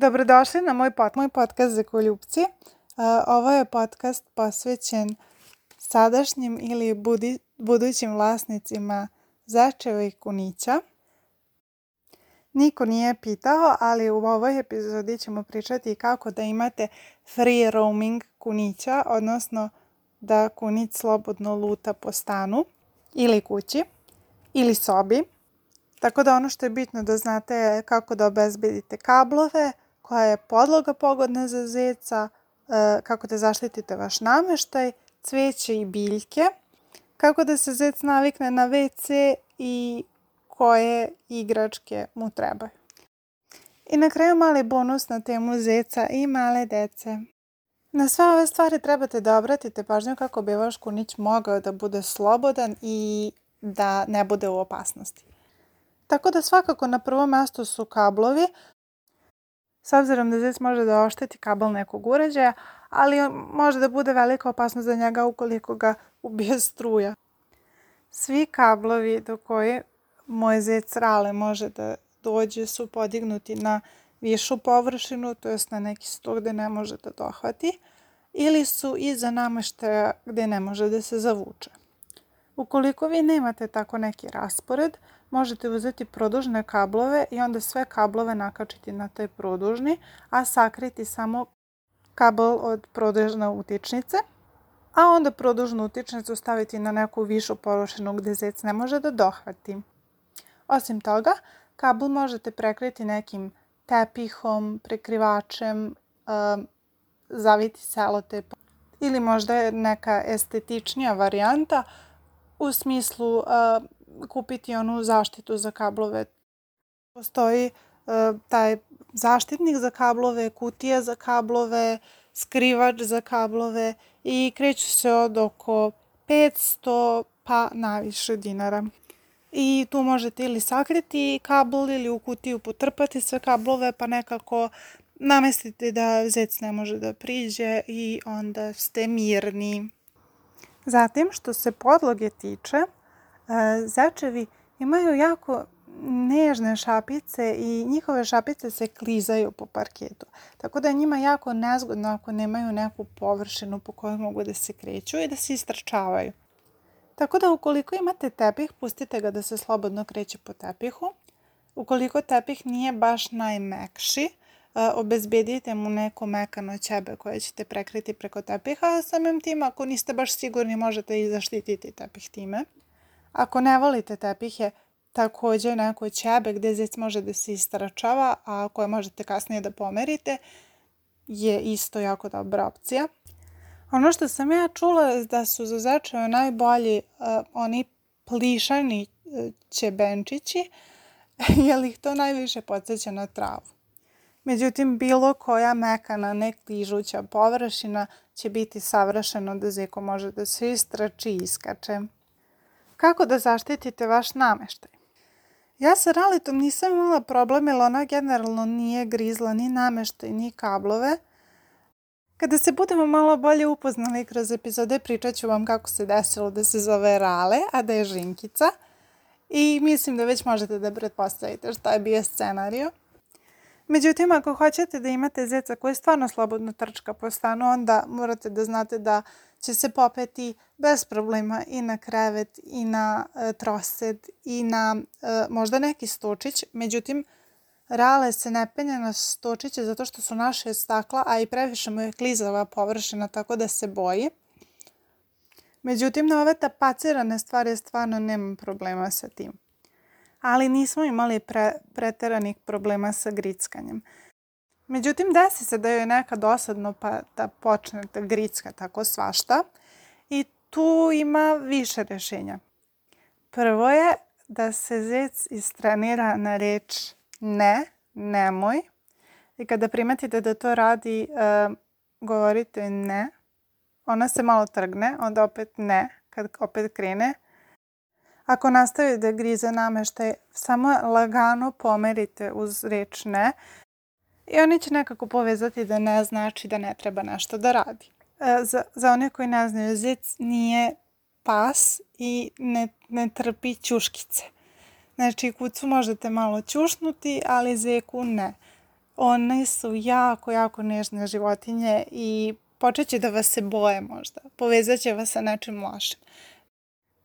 Dobrodošli na moj, pod, moj podcast za koljubci. Ovo je podcast posvećen sadašnjim ili budi, budućim vlasnicima začeva i kunića. Niko nije pitao, ali u ovoj epizodi ćemo pričati kako da imate free roaming kunića, odnosno da kunić slobodno luta po stanu ili kući ili sobi. Tako da ono što je bitno da znate je kako da obezbedite kablove, koja je podloga pogodna za zeca, e, kako da zaštitite vaš nameštaj, cveće i biljke, kako da se zec navikne na WC i koje igračke mu trebaju. I na kraju mali bonus na temu zeca i male dece. Na sve ove stvari trebate da obratite pažnju kako bi vaš kunić mogao da bude slobodan i da ne bude u opasnosti. Tako da svakako na prvom mestu su kablovi, s obzirom da zec može da ošteti kabel nekog uređaja, ali može da bude velika opasnost za njega ukoliko ga ubije struja. Svi kablovi do koje moj zec rale može da dođe su podignuti na višu površinu, to jest na neki sto gde ne može da dohvati, ili su iza nameštaja gde ne može da se zavuče. Ukoliko vi nemate tako neki raspored, možete uzeti produžne kablove i onda sve kablove nakačiti na taj produžni, a sakriti samo kabel od produžne utičnice, a onda produžnu utičnicu staviti na neku višu površinu gde zec ne može da dohvati. Osim toga, kabel možete prekriti nekim tepihom, prekrivačem, zaviti selotep ili možda neka estetičnija varijanta u smislu kupiti onu zaštitu za kablove. Postoji uh, taj zaštitnik za kablove, kutija za kablove, skrivač za kablove i kreću se od oko 500 pa naviše dinara. I tu možete ili sakriti kabel ili u kutiju potrpati sve kablove pa nekako namestite da zec ne može da priđe i onda ste mirni. Zatim, što se podloge tiče, e, zečevi imaju jako nežne šapice i njihove šapice se klizaju po parketu. Tako da je njima jako nezgodno ako nemaju neku površinu po kojoj mogu da se kreću i da se istrčavaju. Tako da ukoliko imate tepih, pustite ga da se slobodno kreće po tepihu. Ukoliko tepih nije baš najmekši, obezbedite mu neko mekano ćebe koje ćete prekriti preko tepiha, a samim tim ako niste baš sigurni možete i zaštititi tepih time. Ako ne volite tepihe, takođe neko ćebe gde zec može da se istračava, a koje možete kasnije da pomerite, je isto jako dobra opcija. Ono što sam ja čula je da su za zečeve najbolji uh, oni plišani uh, ćebenčići, jer ih to najviše podsjeća na travu. Međutim, bilo koja mekana, nekližuća površina će biti savršeno da zeko može da se istrači i iskače. Kako da zaštitite vaš nameštaj? Ja sa ralitom nisam imala problem jer ona generalno nije grizla ni nameštaj ni kablove. Kada se budemo malo bolje upoznali kroz epizode pričat ću vam kako se desilo da se zove Rale, a da je Žinkica. I mislim da već možete da pretpostavite šta je bio scenario. Međutim, ako hoćete da imate zeca koji stvarno slobodno trčka po stanu, onda morate da znate da će se popeti bez problema i na krevet i na e, trosed i na e, možda neki stočić. Međutim, Rale se ne penje na stočiće zato što su naše stakla, a i previše mu je klizava površina, tako da se boji. Međutim, na ove tapacirane stvari stvarno nemam problema sa tim ali nismo imali pre, preteranih problema sa grickanjem. Međutim, desi se da je neka dosadno pa da počne da gricka tako svašta i tu ima više rešenja. Prvo je da se zec istrenira na reč ne, nemoj. I kada primetite da to radi, uh, govorite ne. Ona se malo trgne, onda opet ne, kad opet krene. Ako nastavi da grize nameštaj, samo lagano pomerite uz reč ne i oni će nekako povezati da ne znači da ne treba nešto da radi. E, za, za one koji ne znaju, zic nije pas i ne, ne trpi ćuškice. Znači, kucu možete malo ćušnuti, ali zeku ne. One su jako, jako nežne životinje i počet će da vas se boje možda. Povezat će vas sa nečim lošim.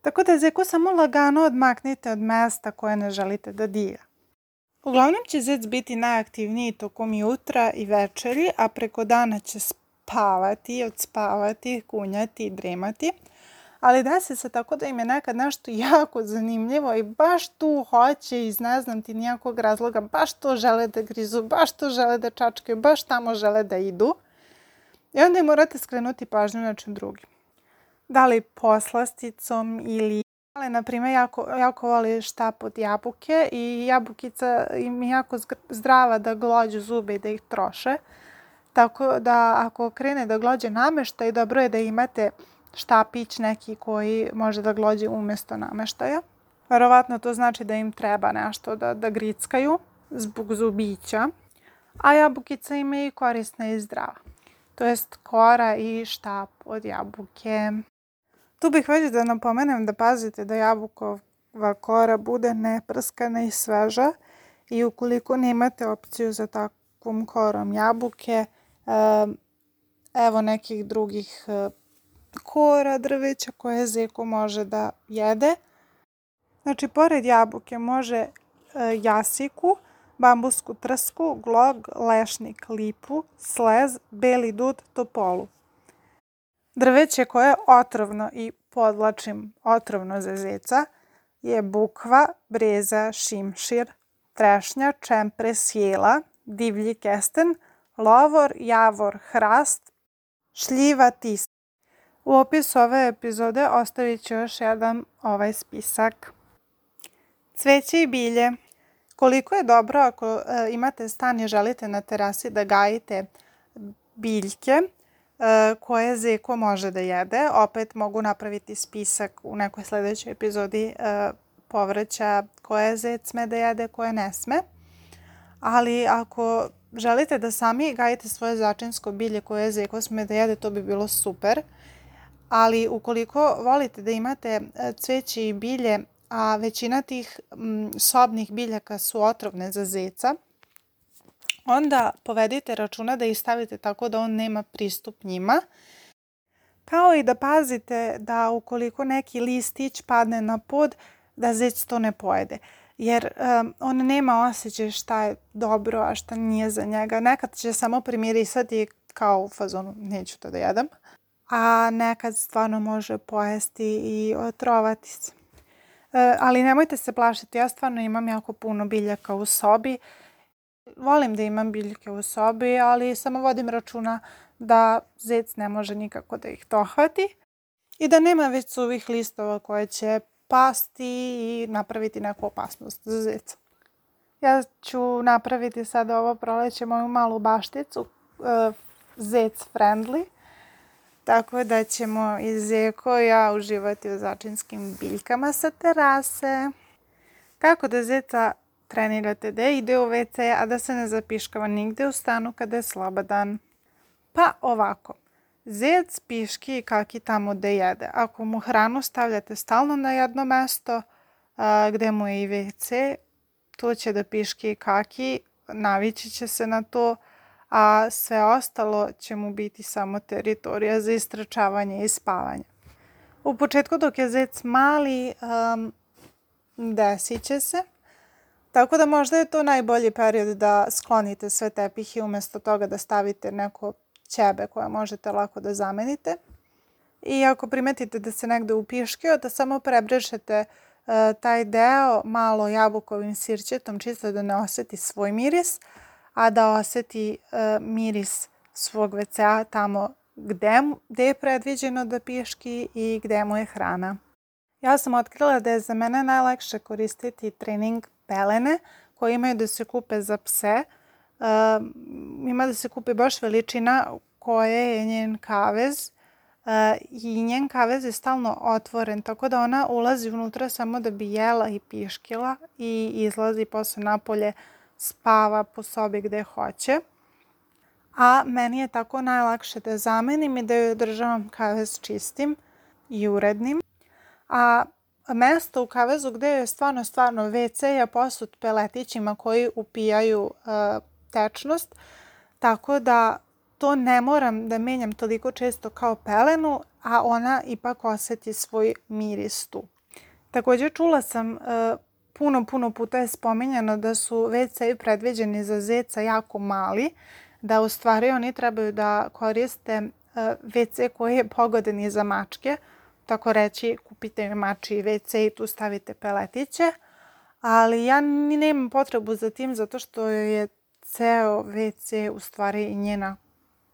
Tako da zeku samo lagano odmaknite od mesta koje ne želite da dira. Uglavnom će zec biti najaktivniji tokom jutra i večeri, a preko dana će spavati, odspavati, kunjati i dremati. Ali desi se tako da im je nekad nešto jako zanimljivo i baš tu hoće iz ne znam ti nijakog razloga, baš to žele da grizu, baš to žele da čačkaju, baš tamo žele da idu. I onda im morate skrenuti pažnju na čem drugim. Da li poslasticom ili Ali, na primjer, jako, jako voli štap od jabuke i jabukica im je jako zdrava da glođu zube i da ih troše. Tako da ako krene da glođe nameštaj, dobro je da imate štapić neki koji može da glođe umjesto nameštaja. Verovatno to znači da im treba nešto da, da grickaju zbog zubića. A jabukica im je i korisna i zdrava. To jest kora i štap od jabuke. Tu bih već da napomenem da pazite da jabukova kora bude neprskana i sveža i ukoliko nemate opciju za takvom korom jabuke, evo nekih drugih e, kora drveća koje zeko može da jede. Znači, pored jabuke može e, jasiku, bambusku trsku, glog, lešnik, lipu, slez, beli dud, topolu. Drveće koje je otrovno i podlačim otrovno za zeca je bukva, breza, šimšir, trešnja, čempre, sjela, divlji kesten, lovor, javor, hrast, šljiva, tis. U opisu ove epizode ostavit ću još jedan ovaj spisak. Cveće i bilje. Koliko je dobro ako e, imate stan i želite na terasi da gajite biljke, koje zeko može da jede. Opet mogu napraviti spisak u nekoj sledećoj epizodi e, povrća koje zec sme da jede, koje ne sme. Ali ako želite da sami gajite svoje začinsko bilje koje zeko sme da jede, to bi bilo super. Ali ukoliko volite da imate e, cveće i bilje, a većina tih sobnih biljaka su otrovne za zeca, onda povedite računa da ih stavite tako da on nema pristup njima. Kao i da pazite da ukoliko neki listić padne na pod, da zec to ne pojede. Jer um, on nema osjećaj šta je dobro, a šta nije za njega. Nekad će samo primirisati kao u fazonu neću to da jedem. A nekad stvarno može pojesti i otrovati se. E, ali nemojte se plašiti, ja stvarno imam jako puno biljaka u sobi Volim da imam biljke u sobi, ali samo vodim računa da zec ne može nikako da ih dohvati i da nema već suvih listova koje će pasti i napraviti neku opasnost za zeca. Ja ću napraviti sada ovo proleće moju malu bašticu, uh, zec friendly, tako da ćemo i Zeko i ja uživati u začinskim biljkama sa terase. Kako da zeca trenirate da ide u WC, a da se ne zapiškava nigde u stanu kada je slobodan. Pa ovako, zec piški kaki tamo da jede. Ako mu hranu stavljate stalno na jedno mesto a, gde mu je i WC, to će da piški i kaki, navići će se na to, a sve ostalo će mu biti samo teritorija za istračavanje i spavanje. U početku dok je zec mali, um, desit će se Tako da možda je to najbolji period da sklonite sve tepihe umesto toga da stavite neko ćebe koje možete lako da zamenite. I ako primetite da se negde upiškio, da samo prebrešete uh, taj deo malo jabukovim sirćetom čisto da ne oseti svoj miris, a da oseti uh, miris svog WC-a tamo gde, gde je predviđeno da piški i gde mu je hrana. Ja sam otkrila da je za mene najlakše koristiti trening pelene koje imaju da se kupe za pse. Uh, ima da se kupi baš veličina koje je njen kavez uh, i njen kavez je stalno otvoren, tako da ona ulazi unutra samo da bi jela i piškila i izlazi posle napolje, spava po sobi gde hoće. A meni je tako najlakše da zamenim i da joj održavam kavez čistim i urednim. A mesto u kavezu gde je stvarno, stvarno WC je posut peletićima koji upijaju uh, tečnost, tako da to ne moram da menjam toliko često kao pelenu, a ona ipak oseti svoj miris tu. Također čula sam e, puno, puno puta je spominjano da su WC predviđeni za zeca jako mali, da u stvari oni trebaju da koriste e, WC koji je pogodan i za mačke. Tako reći, kupite mači WC i tu stavite peletiće. Ali ja ni nemam potrebu za tim zato što je ceo WC u stvari njena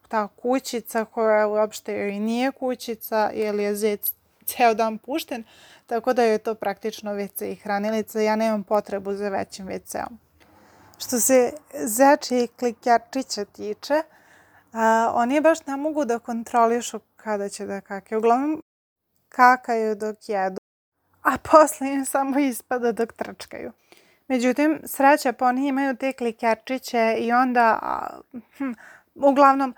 ta kućica koja uopšte i nije kućica ili je zec ceo dan pušten, tako da je to praktično WC i hranilica. Ja nemam potrebu za većim WC-om. Što se zeči i klikjačića tiče, a, oni baš ne mogu da kontrolišu kada će da kakaju. Uglavnom, kakaju dok jedu, a posle im samo ispada dok trčkaju. Međutim, sreća po oni imaju te klikjačiće i onda, a, hm, uglavnom,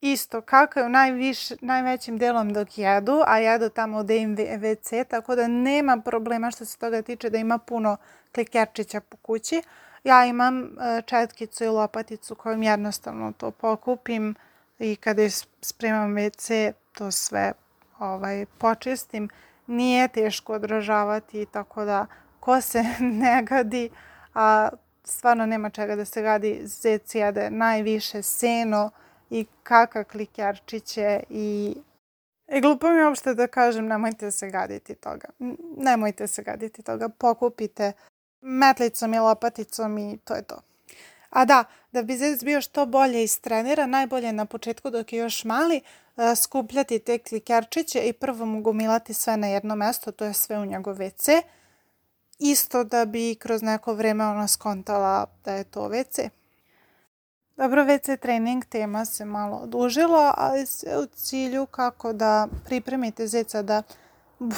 isto kakaju najviš, najvećim delom dok jedu, a jedu tamo gde im WC, tako da nema problema što se toga tiče da ima puno klikjačića po kući. Ja imam e, četkicu i lopaticu kojom jednostavno to pokupim i kada spremam WC to sve ovaj, počistim. Nije teško održavati, tako da ko se ne gadi, a stvarno nema čega da se gadi, zec jede najviše seno, i kaka klikjarčiće i I glupo mi je uopšte da kažem nemojte se gaditi toga. Nemojte se gaditi toga. Pokupite metlicom i lopaticom i to je to. A da, da bi zec bio što bolje istreniran, najbolje na početku dok je još mali, e, skupljati te klikerčiće i prvo mu gomilati sve na jedno mesto, to je sve u njegov WC. Isto da bi kroz neko vreme ona skontala da je to WC. Dobro, WC trening tema se malo odužila, ali sve u cilju kako da pripremite zeca da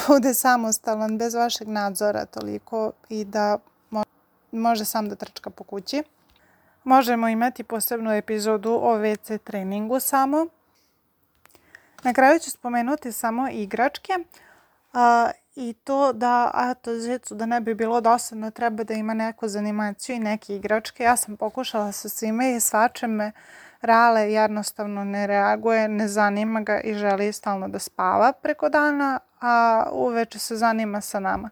bude samostalan bez vašeg nadzora toliko i da može sam da trčka po kući. Možemo imati posebnu epizodu o WC treningu samo. Na kraju ću spomenuti samo igračke. I to da, eto, zecu da ne bi bilo dosadno, treba da ima neku zanimaciju i neke igračke. Ja sam pokušala sa svime i svačem me Rale jednostavno ne reaguje, ne zanima ga i želi stalno da spava preko dana, a uveče se zanima sa nama.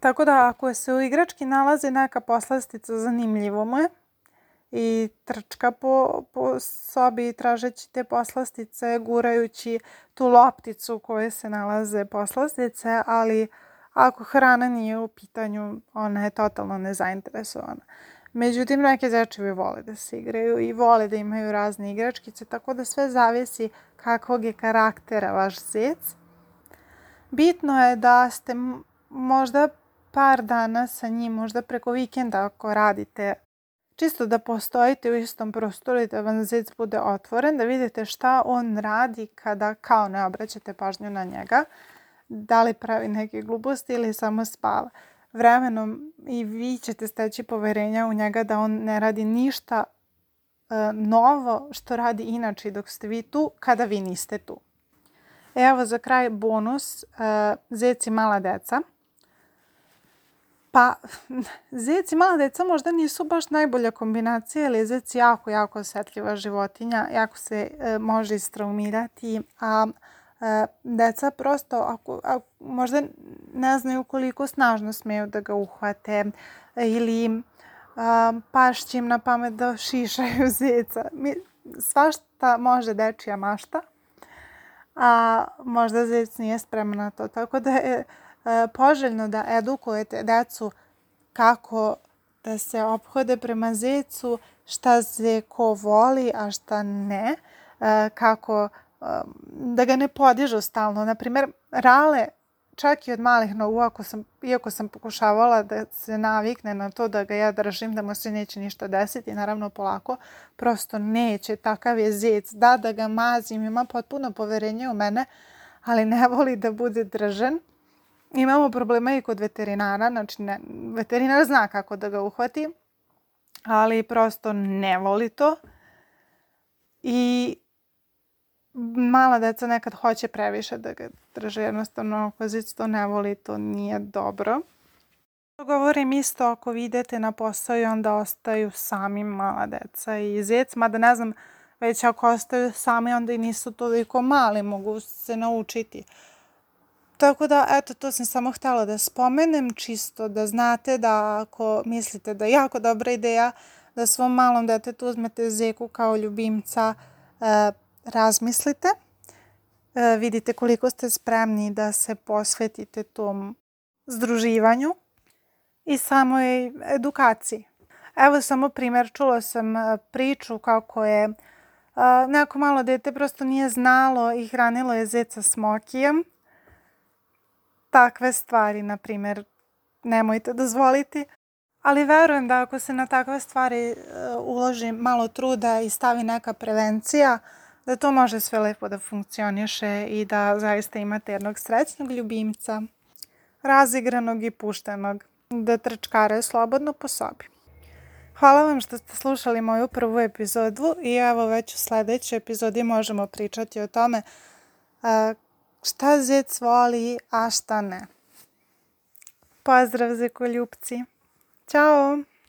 Tako da ako se u igrački nalazi neka poslastica, zanimljivo mu je i trčka po, po sobi tražeći te poslastice, gurajući tu lopticu u kojoj se nalaze poslastice, ali ako hrana nije u pitanju, ona je totalno nezainteresovana. Međutim, neke zečevi vole da se igraju i vole da imaju razne igračkice, tako da sve zavisi kakvog je karaktera vaš zec. Bitno je da ste možda par dana sa njim, možda preko vikenda ako radite čisto da postojite u istom prostoru i da vam zec bude otvoren, da vidite šta on radi kada kao ne obraćate pažnju na njega, da li pravi neke gluposti ili samo spava. Vremenom i vi ćete steći poverenja u njega da on ne radi ništa e, novo što radi inače dok ste vi tu kada vi niste tu. Evo za kraj bonus, e, zec i mala deca – Pa, zec i mala deca možda nisu baš najbolja kombinacija, je zec jako, jako osetljiva životinja, jako se e, može istraumirati, a e, deca prosto, ako, ako, možda ne znaju koliko snažno smeju da ga uhvate ili a, pašće im na pamet da šišaju zeca. Mi, svašta može dečija mašta, a možda zec nije spreman na to. Tako da je poželjno da edukujete decu kako da se ophode prema zecu, šta se ko voli, a šta ne, e, kako e, da ga ne podižu stalno. Naprimer, rale čak i od malih nogu, ako sam, iako sam pokušavala da se navikne na to da ga ja držim, da mu se neće ništa desiti, naravno polako, prosto neće, takav je zec, da, da ga mazim, ima potpuno poverenje u mene, ali ne voli da bude držan imamo problema i kod veterinara, znači ne, veterinar zna kako da ga uhvati, ali prosto ne voli to. I mala deca nekad hoće previše da ga drže, jednostavno ako zic to ne voli, to nije dobro. Govorim isto ako vi idete na posao i onda ostaju sami mala deca i zec, mada ne znam, već ako ostaju sami onda i nisu toliko mali, mogu se naučiti. Tako da, eto, to sam samo htjela da spomenem, čisto da znate da ako mislite da je jako dobra ideja da svom malom detetu uzmete zeku kao ljubimca, e, razmislite. E, vidite koliko ste spremni da se posvetite tom združivanju i samoj edukaciji. Evo samo primjer, čula sam e, priču kako je e, neko malo dete prosto nije znalo i hranilo je zeca smokijem. Takve stvari, na primjer, nemojte dozvoliti. Ali verujem da ako se na takve stvari uh, uloži malo truda i stavi neka prevencija, da to može sve lepo da funkcioniše i da zaista imate jednog srećnog ljubimca, razigranog i puštenog, da trčkare slobodno po sobi. Hvala vam što ste slušali moju prvu epizodu i evo već u sledećoj epizodi možemo pričati o tome uh, šta zec voli, a šta ne. Pozdrav za koljupci! Ćao!